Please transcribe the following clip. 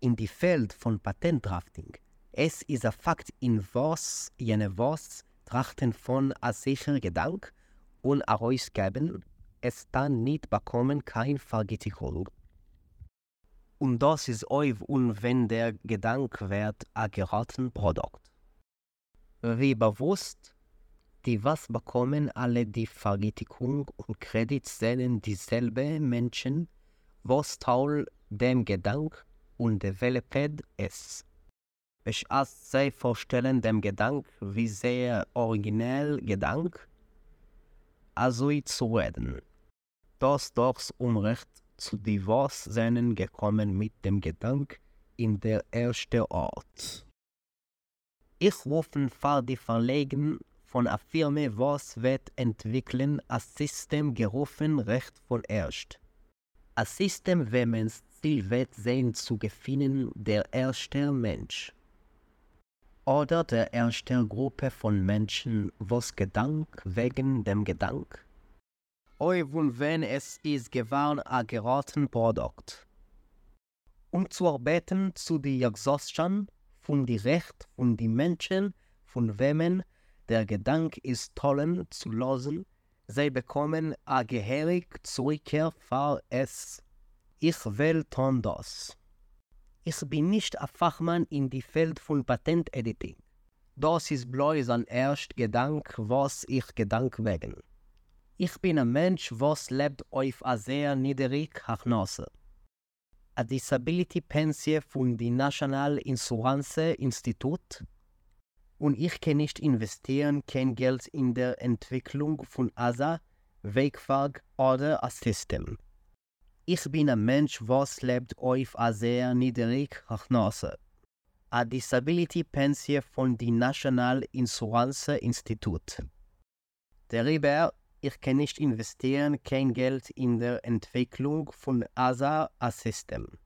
in die Feld von Patentdrafting. Es ist ein Fakt, in was jene was trachten von a sicher Gedank und herausgeben, es dann nicht bekommen kein Vergetigung. Und das ist euch und wenn der Gedanke wird ein geraten Produkt. Wie bewusst, die was bekommen alle die Vergetigung und Kredit sehen dieselbe Menschen, was Teil dem Gedank und developed es. Ich als sie vorstellen dem Gedank wie sehr originell Gedank, also zu reden. Das durchs Unrecht zu Divorce seien gekommen mit dem Gedank in der erste Ort. Ich rufen für die Verlegen von a Firma, was wird entwickeln, a System gerufen recht von erst. A System, wenn man's Ziel wird sein zu gewinnen, der erste Mensch. Oder der erste Gruppe von Menschen, was Gedank wegen dem Gedank und wenn es ist gewann a geraten Produkt. Um zu arbeiten zu die Exhaustion von die Recht von die Menschen, von wem der Gedanke ist tollen zu losen, sie bekommen a gehörig Zurückkehr für es. Ich will tun das. Ich bin nicht ein Fachmann in die Feld von Patentediting. Das ist bloß ein erst Gedanke, was ich Gedank wegen. Ich bin ein Mensch, was lebt auf a sehr niedrig Hachnosse. A Disability Pensie von die National Insurance Institut und ich kann nicht investieren kein Geld in der Entwicklung von ASA, Wegfag oder a System. Ich bin ein Mensch, was lebt auf a sehr niedrig Hachnosse. A Disability Pensie von die National Insurance Institut. Darüber ich kann nicht investieren kein Geld in der Entwicklung von ASA-System.